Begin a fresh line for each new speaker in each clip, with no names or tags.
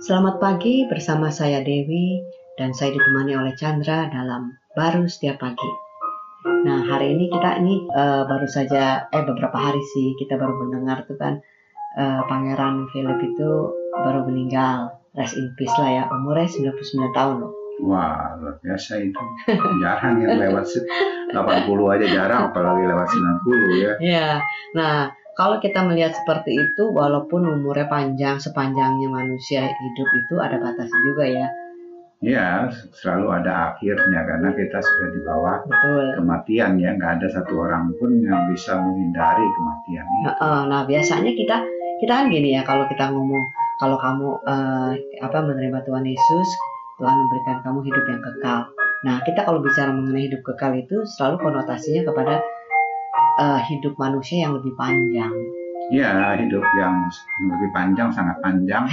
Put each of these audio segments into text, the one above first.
Selamat pagi bersama saya Dewi dan saya ditemani oleh Chandra dalam baru setiap pagi. Nah hari ini kita ini uh, baru saja eh beberapa hari sih kita baru mendengar tuh kan uh, Pangeran Philip itu baru meninggal. Rest in peace lah ya umurnya 99 tahun loh.
Wah, luar biasa itu. Jarang yang lewat 80 aja jarang, apalagi lewat 90 ya.
Iya. Nah, kalau kita melihat seperti itu, walaupun umurnya panjang, sepanjangnya manusia hidup itu ada batasnya juga ya.
Ya, selalu ada akhirnya karena kita sudah di bawah Betul. kematian ya, nggak ada satu orang pun yang bisa menghindari kematian.
Itu. Nah, nah biasanya kita kita kan gini ya, kalau kita ngomong kalau kamu uh, apa menerima Tuhan Yesus, Tuhan memberikan kamu hidup yang kekal. Nah, kita kalau bicara mengenai hidup kekal itu selalu konotasinya kepada uh, hidup manusia yang lebih panjang.
Ya, hidup yang lebih panjang, sangat panjang.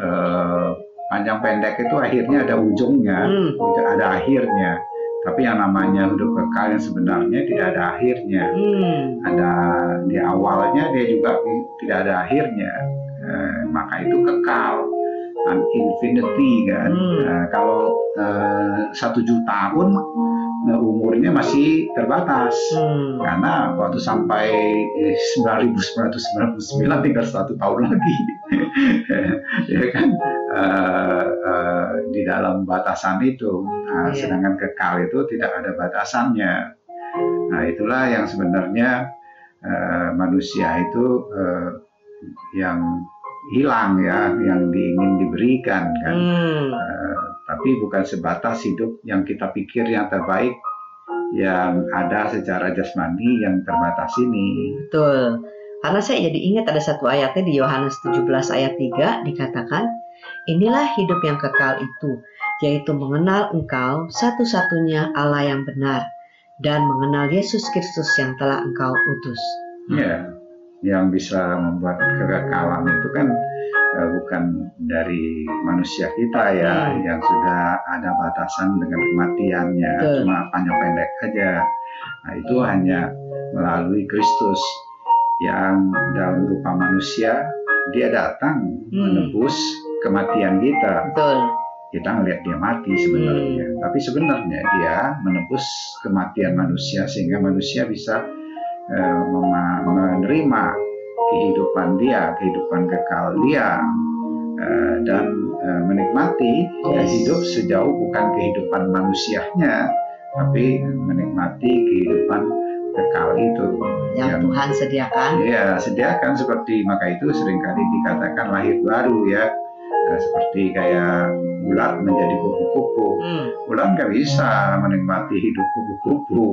uh, panjang pendek itu akhirnya ada ujungnya, hmm. ada akhirnya. Tapi yang namanya hidup kekal yang sebenarnya tidak ada akhirnya. Hmm. Ada di awalnya dia juga tidak ada akhirnya. Uh, maka itu kekal infinity kan. Hmm. Uh, kalau uh, satu juta pun uh, umurnya masih terbatas hmm. karena waktu sampai 9999 tinggal satu tahun lagi, ya kan uh, uh, di dalam batasan itu. Nah, yeah. Sedangkan kekal itu tidak ada batasannya. Nah itulah yang sebenarnya uh, manusia itu uh, yang hilang ya yang diingin diberikan kan hmm. uh, tapi bukan sebatas hidup yang kita pikir yang terbaik yang ada secara jasmani yang terbatas ini.
Betul. Karena saya jadi ingat ada satu ayatnya di Yohanes 17 ayat 3 dikatakan inilah hidup yang kekal itu yaitu mengenal engkau satu-satunya Allah yang benar dan mengenal Yesus Kristus yang telah engkau utus.
Ya, yang bisa membuat kekekalan itu kan uh, bukan dari manusia kita ya hmm. yang sudah ada batasan dengan kematiannya Betul. cuma panjang pendek aja nah itu hanya melalui Kristus yang dalam rupa manusia dia datang hmm. menebus kematian kita
Betul.
kita ngelihat dia mati sebenarnya hmm. tapi sebenarnya dia menebus kematian manusia sehingga manusia bisa Eh, menerima kehidupan dia, kehidupan kekal dia, eh, dan eh, menikmati yes. hidup sejauh bukan kehidupan manusianya, tapi menikmati kehidupan kekal itu
yang, yang Tuhan sediakan.
Iya, sediakan seperti maka itu sering kali dikatakan lahir baru ya Nah, seperti kayak ulat menjadi kupu-kupu. Hmm. Ulat nggak bisa menikmati hidup kupu-kupu.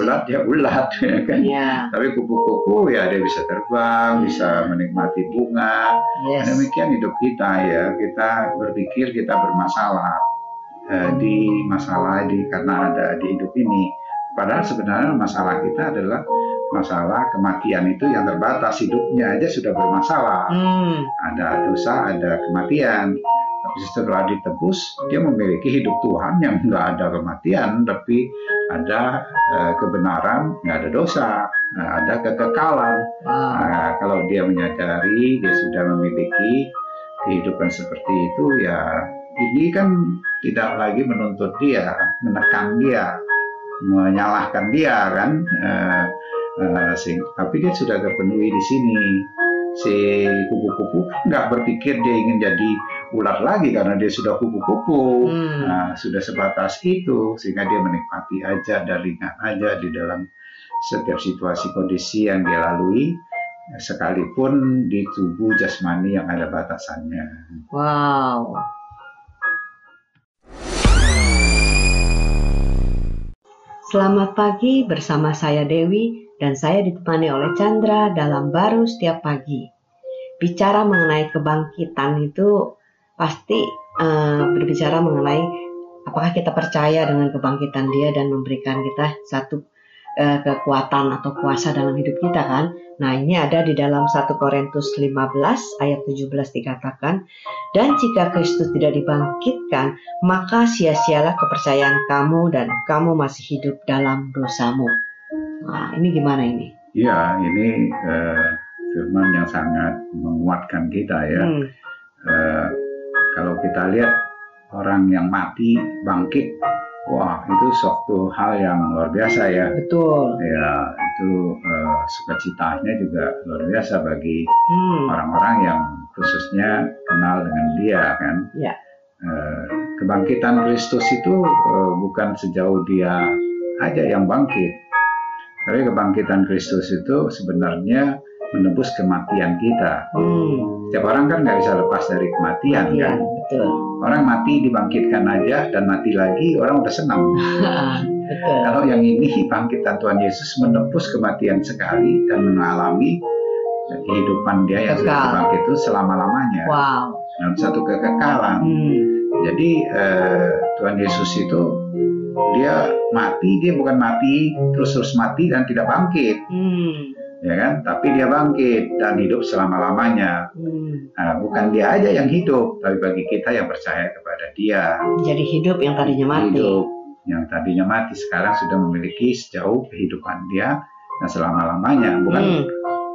Ulat ya ulat ya kan. Ya. Tapi kupu-kupu ya dia bisa terbang, ya. bisa menikmati bunga. Yes. demikian hidup kita ya. Kita berpikir kita bermasalah eh, di masalah di karena ada di hidup ini. Padahal sebenarnya masalah kita adalah masalah kematian itu yang terbatas hidupnya aja sudah bermasalah. Hmm. Ada dosa, ada kematian. Tapi setelah ditebus, dia memiliki hidup Tuhan yang nggak ada kematian, tapi ada uh, kebenaran, nggak ada dosa, nah, ada kekekalan. Wow. Nah, kalau dia menyadari dia sudah memiliki kehidupan seperti itu, ya ini kan tidak lagi menuntut dia, menekan dia, menyalahkan dia kan. Uh, uh, sing, tapi dia sudah terpenuhi di sini si kupu-kupu nggak berpikir dia ingin jadi ular lagi karena dia sudah kupu-kupu hmm. nah, sudah sebatas itu sehingga dia menikmati aja dan ringan aja di dalam setiap situasi kondisi yang dia lalui sekalipun di tubuh jasmani yang ada batasannya.
Wow. Selamat pagi bersama saya Dewi dan saya ditemani oleh Chandra dalam baru setiap pagi. Bicara mengenai kebangkitan itu pasti uh, berbicara mengenai apakah kita percaya dengan kebangkitan dia dan memberikan kita satu uh, kekuatan atau kuasa dalam hidup kita kan. Nah ini ada di dalam 1 Korintus 15 ayat 17 dikatakan, dan jika Kristus tidak dibangkitkan, maka sia-sialah kepercayaan kamu dan kamu masih hidup dalam dosamu. Nah, ini gimana ini?
Iya, ini uh, firman yang sangat menguatkan kita ya. Hmm. Uh, kita lihat orang yang mati bangkit Wah, itu suatu hal yang luar biasa ya.
Betul.
Ya, itu uh, sukacitanya juga luar biasa bagi hmm. orang-orang hmm. yang khususnya kenal dengan dia kan.
Ya.
Uh, kebangkitan Kristus itu uh, bukan sejauh dia aja yang bangkit. Tapi kebangkitan Kristus itu sebenarnya menebus kematian kita. Hmm. Setiap orang kan nggak bisa lepas dari kematian ya, kan. Betul. Orang mati dibangkitkan aja dan mati lagi orang udah senang. betul. Kalau yang ini bangkitan Tuhan Yesus menebus kematian sekali dan mengalami kehidupan dia yang Kekal. sudah dibangkit itu selama lamanya.
Wow.
Dan satu kekekalan. Hmm. Jadi eh, Tuhan Yesus itu dia mati dia bukan mati terus terus mati dan tidak bangkit. Hmm ya kan? Tapi dia bangkit dan hidup selama lamanya. Hmm. Nah, bukan dia aja yang hidup, tapi bagi kita yang percaya kepada Dia.
Jadi hidup yang tadinya mati. Hidup
yang tadinya mati sekarang sudah memiliki sejauh kehidupan Dia dan selama lamanya. Bukan hmm.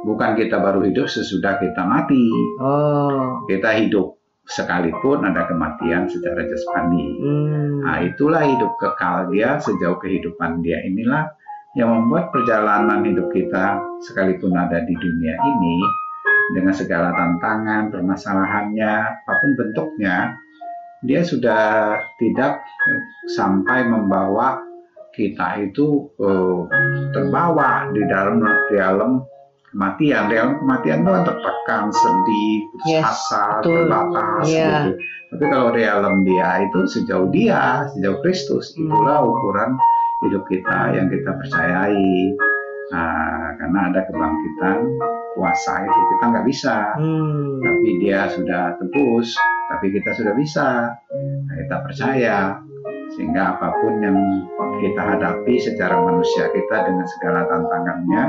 bukan kita baru hidup sesudah kita mati.
Oh.
Kita hidup sekalipun ada kematian secara jasmani. Hmm. Nah, itulah hidup kekal dia sejauh kehidupan dia inilah yang membuat perjalanan hidup kita sekalipun ada di dunia ini dengan segala tantangan, permasalahannya, apa pun bentuknya, dia sudah tidak sampai membawa kita itu uh, terbawa di dalam di dalam kematian. Dalam kematian itu kan tertekan, sedih, putus yes, asa, terbatas yeah. gitu. Tapi kalau dalam dia itu sejauh dia, sejauh Kristus, itulah ukuran hidup kita yang kita percayai nah, karena ada kebangkitan kuasa itu kita nggak bisa hmm. tapi dia sudah tebus tapi kita sudah bisa nah, kita percaya sehingga apa pun yang kita hadapi secara manusia kita dengan segala tantangannya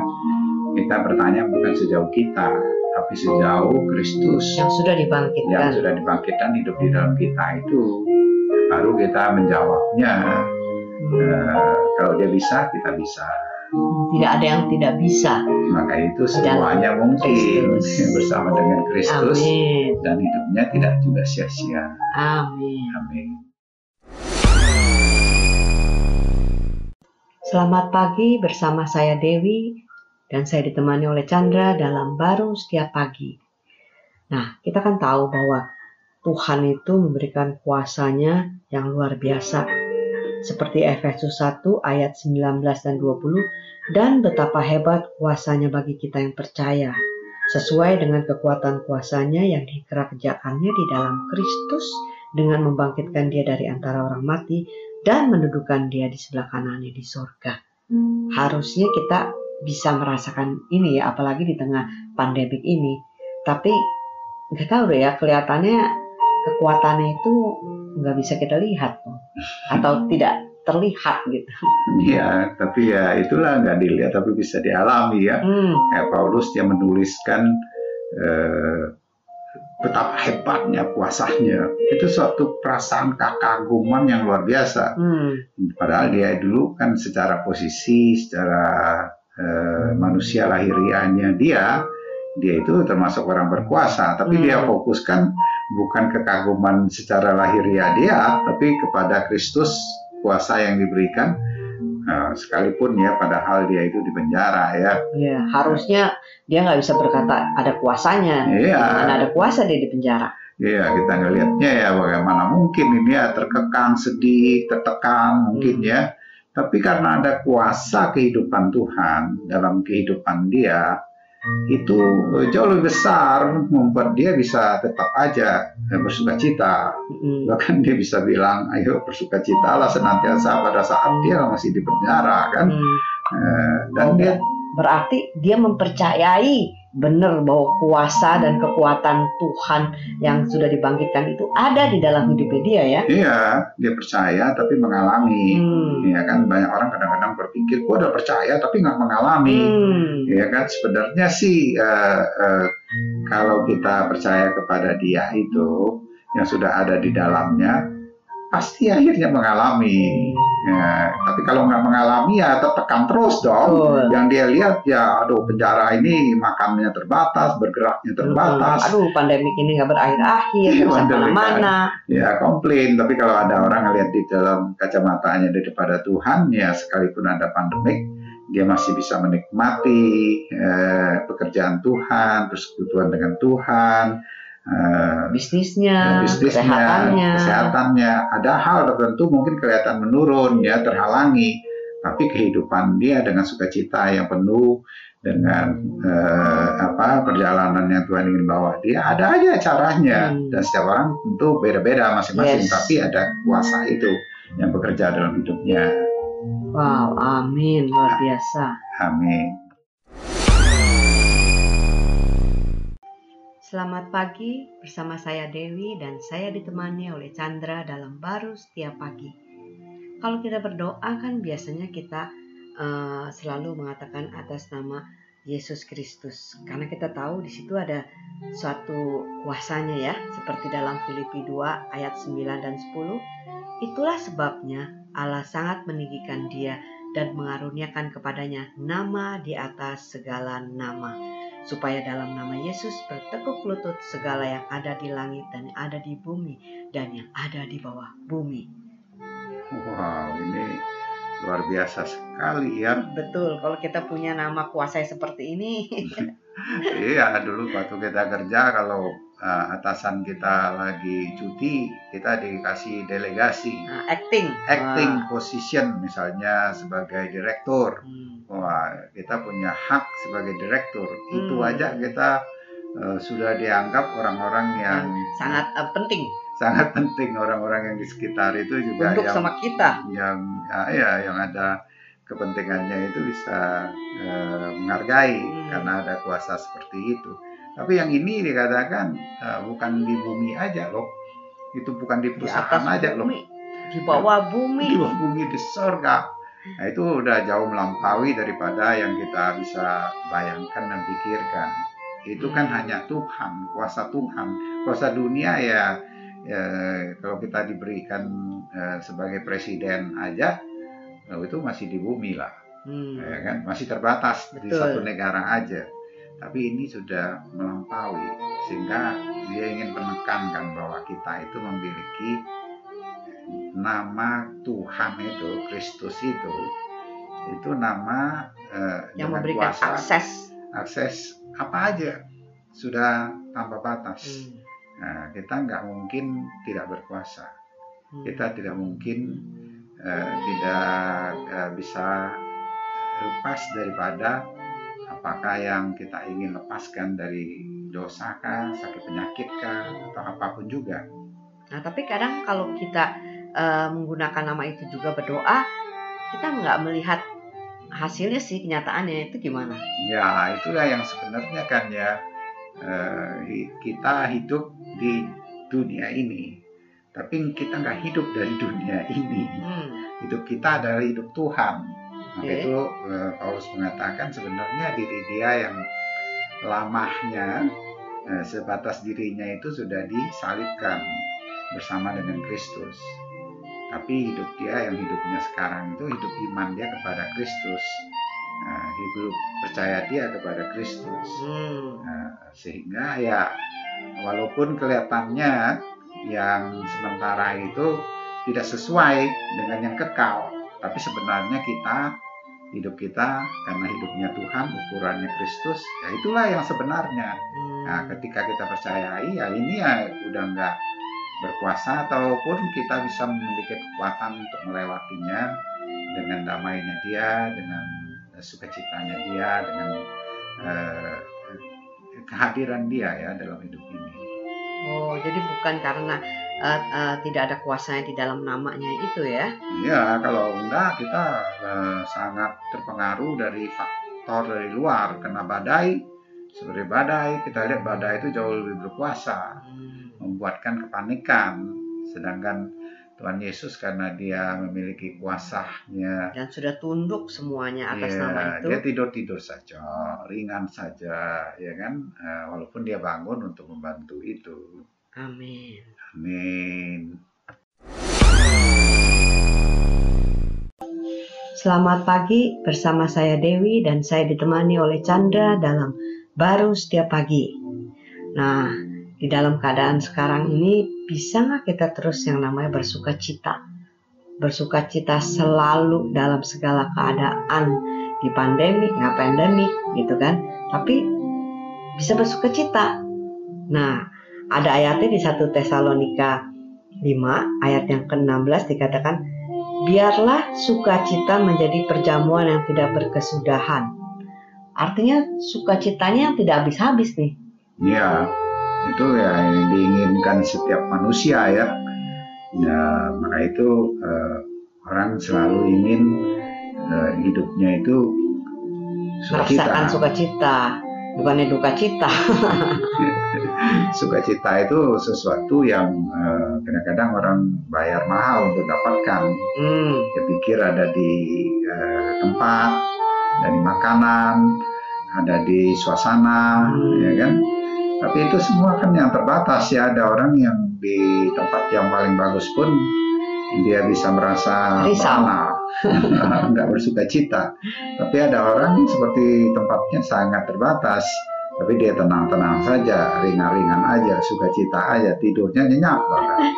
kita bertanya bukan sejauh kita tapi sejauh Kristus
yang sudah dibangkitkan
yang sudah dibangkitkan hidup di dalam kita itu baru kita menjawabnya Uh, kalau dia bisa, kita bisa.
Tidak ada yang tidak bisa.
Maka itu semuanya mungkin Kristus. bersama dengan Kristus Amin. dan hidupnya tidak juga sia-sia.
Amin.
Amin.
Selamat pagi bersama saya Dewi dan saya ditemani oleh Chandra dalam baru setiap pagi. Nah, kita kan tahu bahwa Tuhan itu memberikan kuasanya yang luar biasa seperti Efesus 1 ayat 19 dan 20 dan betapa hebat kuasanya bagi kita yang percaya sesuai dengan kekuatan kuasanya yang dikerjakannya di dalam Kristus dengan membangkitkan dia dari antara orang mati dan mendudukan dia di sebelah kanannya di surga. Harusnya kita bisa merasakan ini ya, apalagi di tengah pandemik ini. Tapi nggak tahu deh ya, kelihatannya kekuatannya itu nggak bisa kita lihat atau tidak terlihat gitu.
Iya, tapi ya itulah nggak dilihat tapi bisa dialami ya. Hmm. Kayak Paulus dia menuliskan eh, betapa hebatnya kuasanya. Itu suatu perasaan kekaguman yang luar biasa. Hmm. Padahal dia dulu kan secara posisi, secara eh, manusia lahiriahnya dia, dia itu termasuk orang berkuasa. Tapi hmm. dia fokuskan bukan kekaguman secara lahiriah dia, tapi kepada Kristus kuasa yang diberikan uh, sekalipun ya padahal dia itu di penjara ya.
Iya, harusnya dia nggak bisa berkata ada kuasanya. Iya. Mana ada kuasa dia di penjara.
Iya, kita ngelihatnya ya bagaimana mungkin ini ya terkekang, sedih, tertekan mungkin hmm. ya. Tapi karena ada kuasa kehidupan Tuhan dalam kehidupan dia, itu jauh lebih besar membuat dia bisa tetap aja bersuka cita mm. bahkan dia bisa bilang ayo bersuka cita lah senantiasa pada saat dia masih di penjara kan mm.
eh, dan dia berarti dia mempercayai benar bahwa kuasa dan kekuatan Tuhan yang sudah dibangkitkan itu ada di dalam hidupnya dia ya.
Iya, dia percaya tapi mengalami. Hmm. Ya kan banyak orang kadang-kadang berpikir, gua udah percaya tapi nggak mengalami. Hmm. Ya kan sebenarnya sih uh, uh, kalau kita percaya kepada dia itu yang sudah ada di dalamnya, pasti akhirnya mengalami. Ya, tapi kalau nggak mengalami ya tertekan terus dong. Oh. Yang dia lihat ya, aduh penjara ini makannya terbatas, bergeraknya terbatas.
Aduh pandemi ini nggak berakhir-akhir, mana-mana.
Ya komplain. Tapi kalau ada orang ngelihat di dalam kacamatanya daripada Tuhan, ya sekalipun ada pandemik, dia masih bisa menikmati eh, pekerjaan Tuhan, persekutuan dengan Tuhan,
uh, bisnisnya, bisnisnya,
kesehatannya. kesehatannya. Ada hal tertentu mungkin kelihatan menurun ya terhalangi, tapi kehidupan dia dengan sukacita yang penuh dengan uh, apa perjalanan yang Tuhan ingin bawa dia ada aja caranya hmm. dan setiap orang tentu beda-beda masing-masing yes. tapi ada kuasa itu yang bekerja dalam hidupnya.
Wow, amin luar biasa.
Amin.
Selamat pagi bersama saya Dewi dan saya ditemani oleh Chandra dalam baru setiap pagi. Kalau kita berdoa kan biasanya kita uh, selalu mengatakan atas nama Yesus Kristus. Karena kita tahu di situ ada suatu kuasanya ya seperti dalam Filipi 2 ayat 9 dan 10 itulah sebabnya Allah sangat meninggikan dia dan mengaruniakan kepadanya nama di atas segala nama supaya dalam nama Yesus bertekuk lutut segala yang ada di langit dan yang ada di bumi dan yang ada di bawah bumi.
Wow, ini luar biasa sekali ya.
Betul, kalau kita punya nama kuasa seperti ini.
iya, dulu waktu kita kerja kalau uh, atasan kita lagi cuti, kita dikasih delegasi.
Nah, acting.
Acting Wah. position misalnya sebagai direktur. Hmm. Wah, kita punya hak sebagai direktur. Hmm. Itu aja kita uh, sudah dianggap orang-orang yang
sangat uh, penting.
Sangat penting orang-orang yang di sekitar itu juga
Untuk yang sama kita.
Yang ya, ya yang ada kepentingannya itu bisa uh, menghargai hmm. karena ada kuasa seperti itu. Tapi yang ini dikatakan uh, bukan di bumi aja loh. Itu bukan di perusahaan di aja
bumi.
loh.
Di bawah bumi.
Di bawah bumi di surga. Nah itu udah jauh melampaui daripada yang kita bisa bayangkan dan pikirkan. Itu kan hmm. hanya Tuhan, kuasa Tuhan. Kuasa dunia ya, ya kalau kita diberikan eh, sebagai presiden aja, itu masih di bumi lah. Hmm. Ya kan? Masih terbatas Betul. di satu negara aja tapi ini sudah melampaui sehingga dia ingin menekankan bahwa kita itu memiliki nama Tuhan itu Kristus itu itu nama
uh, yang memberikan kuasa, akses
akses apa aja sudah tanpa batas hmm. nah, kita nggak mungkin tidak berkuasa hmm. kita tidak mungkin uh, tidak uh, bisa lepas daripada apakah yang kita ingin lepaskan dari dosa kah, sakit penyakit kah, atau apa pun juga.
Nah, tapi kadang kalau kita uh, menggunakan nama itu juga berdoa, kita nggak melihat hasilnya sih kenyataannya itu gimana?
Ya, itulah yang sebenarnya kan ya uh, kita hidup di dunia ini, tapi kita nggak hidup dari dunia ini. Hmm. Hidup kita adalah hidup Tuhan maka okay. itu uh, Paulus mengatakan sebenarnya diri dia yang lamahnya uh, sebatas dirinya itu sudah disalibkan bersama dengan Kristus. Tapi hidup dia yang hidupnya sekarang itu hidup iman dia kepada Kristus. Uh, hidup percaya dia kepada Kristus. Hmm. Uh, sehingga ya walaupun kelihatannya yang sementara itu tidak sesuai dengan yang kekal, tapi sebenarnya kita hidup kita karena hidupnya Tuhan ukurannya Kristus ya itulah yang sebenarnya hmm. nah ketika kita percayai ya ini ya udah nggak berkuasa ataupun kita bisa memiliki kekuatan untuk melewatinya dengan damainya dia dengan sukacitanya dia dengan uh, kehadiran dia ya dalam hidup ini
oh jadi bukan karena uh, uh, tidak ada kuasanya di dalam namanya itu ya?
Iya, kalau enggak kita uh, sangat terpengaruh dari faktor dari luar kena badai. Seperti badai, kita lihat badai itu jauh lebih berkuasa, hmm membuatkan kepanikan. Sedangkan Tuhan Yesus karena dia memiliki kuasanya
dan sudah tunduk semuanya atas ya, nama itu.
Dia tidur tidur saja, ringan saja, ya kan? Eh, walaupun dia bangun untuk membantu itu.
Amin.
Amin.
Selamat pagi bersama saya Dewi dan saya ditemani oleh Chandra dalam Baru Setiap Pagi. Nah, di dalam keadaan sekarang ini bisa nggak kita terus yang namanya bersuka cita? Bersuka cita selalu dalam segala keadaan di pandemi, nggak pandemi gitu kan? Tapi bisa bersuka cita. Nah, ada ayatnya di 1 Tesalonika 5 ayat yang ke-16 dikatakan biarlah sukacita menjadi perjamuan yang tidak berkesudahan. Artinya sukacitanya yang tidak habis-habis nih.
Iya, itu ya yang diinginkan setiap manusia ya. Nah, maka itu eh, orang selalu ingin eh, hidupnya itu
sukacita. Merasakan sukacita, bukannya duka cita.
sukacita itu sesuatu yang eh, kadang-kadang orang bayar mahal untuk dapatkan. Hmm. Dia pikir ada di uh, tempat, dari makanan, ada di suasana, hmm. ya kan. Tapi itu semua kan yang terbatas ya. Ada orang yang di tempat yang paling bagus pun dia bisa merasa
mana
nggak bersuka cita. Tapi ada orang seperti tempatnya sangat terbatas tapi dia tenang-tenang saja, ringan-ringan aja, sukacita aja, tidurnya nyenyak bahkan.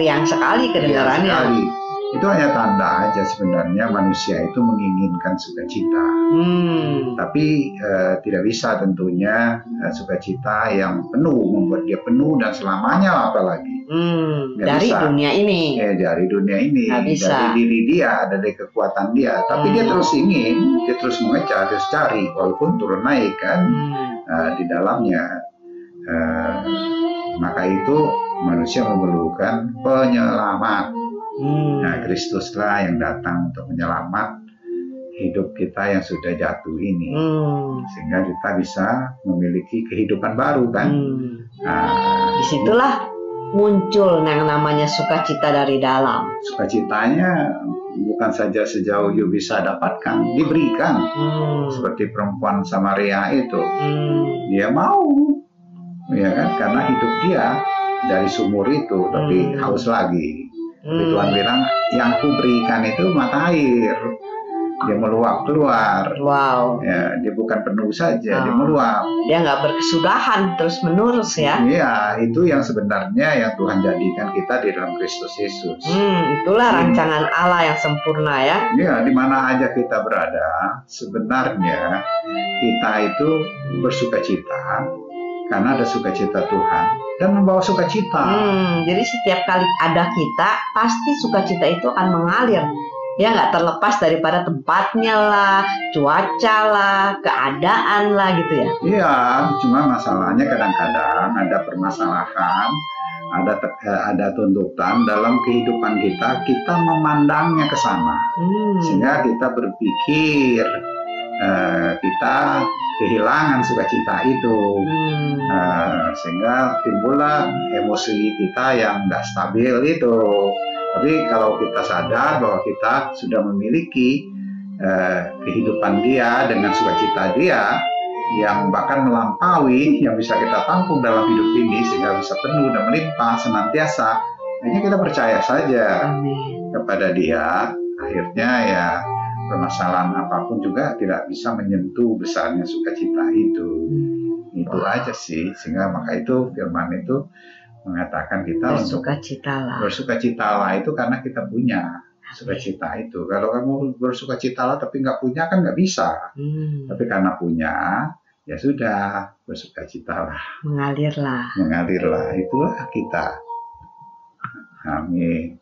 Riang sekali kedengarannya.
sekali. Itu hanya tanda aja sebenarnya manusia itu menginginkan sukacita. Hmm. Tapi uh, tidak bisa tentunya uh, sukacita yang penuh membuat dia penuh dan selamanya apalagi.
Hmm. dari bisa. dunia ini.
Ya, dari dunia ini. bisa. Dari diri dia, dari kekuatan dia. Tapi hmm. dia terus ingin, dia terus mengejar, terus cari, walaupun turun naik kan hmm. uh, di dalamnya. Uh, maka itu manusia memerlukan penyelamat Hmm. Nah, Kristuslah yang datang untuk menyelamat hidup kita yang sudah jatuh ini, hmm. sehingga kita bisa memiliki kehidupan baru kan. Hmm.
Nah, di situlah muncul yang namanya sukacita dari dalam.
Sukacitanya bukan saja sejauh you bisa dapatkan, diberikan. Hmm. Seperti perempuan Samaria itu, hmm. dia mau, ya kan, karena hidup dia dari sumur itu, tapi hmm. haus lagi. Hmm. Tuhan bilang yang ku berikan itu mata air. Dia meluap keluar.
Wow.
Ya, dia bukan penuh saja, oh. dia meluap.
Dia nggak berkesudahan terus menerus ya.
Iya, itu yang sebenarnya yang Tuhan jadikan kita di dalam Kristus Yesus.
Hmm, itulah hmm. rancangan Allah yang sempurna ya.
Iya, di mana aja kita berada, sebenarnya kita itu bersuka cita karena ada sukacita Tuhan dan membawa sukacita.
Hmm, jadi setiap kali ada kita, pasti sukacita itu akan mengalir. Ya nggak terlepas daripada tempatnya lah, cuaca lah, keadaan lah gitu ya.
Iya, cuma masalahnya kadang-kadang ada permasalahan, ada eh, ada tuntutan dalam kehidupan kita, kita memandangnya ke sana, hmm. sehingga kita berpikir uh, kita kehilangan sukacita itu hmm. uh, sehingga timbullah emosi kita yang tidak stabil itu tapi kalau kita sadar bahwa kita sudah memiliki uh, kehidupan dia dengan sukacita dia yang bahkan melampaui yang bisa kita tampung dalam hidup ini sehingga bisa penuh dan melimpah senantiasa hanya kita percaya saja Amin. kepada dia akhirnya ya permasalahan apa pun juga tidak bisa menyentuh besarnya sukacita itu. Hmm. Itu wow. aja sih, sehingga maka itu firman itu mengatakan kita
bersukacitalah.
bersukacitalah itu karena kita punya sukacita itu. Kalau kamu bersukacitalah tapi nggak punya kan nggak bisa. Hmm. Tapi karena punya, ya sudah bersukacitalah.
Mengalirlah.
Mengalirlah, itulah kita. Amin.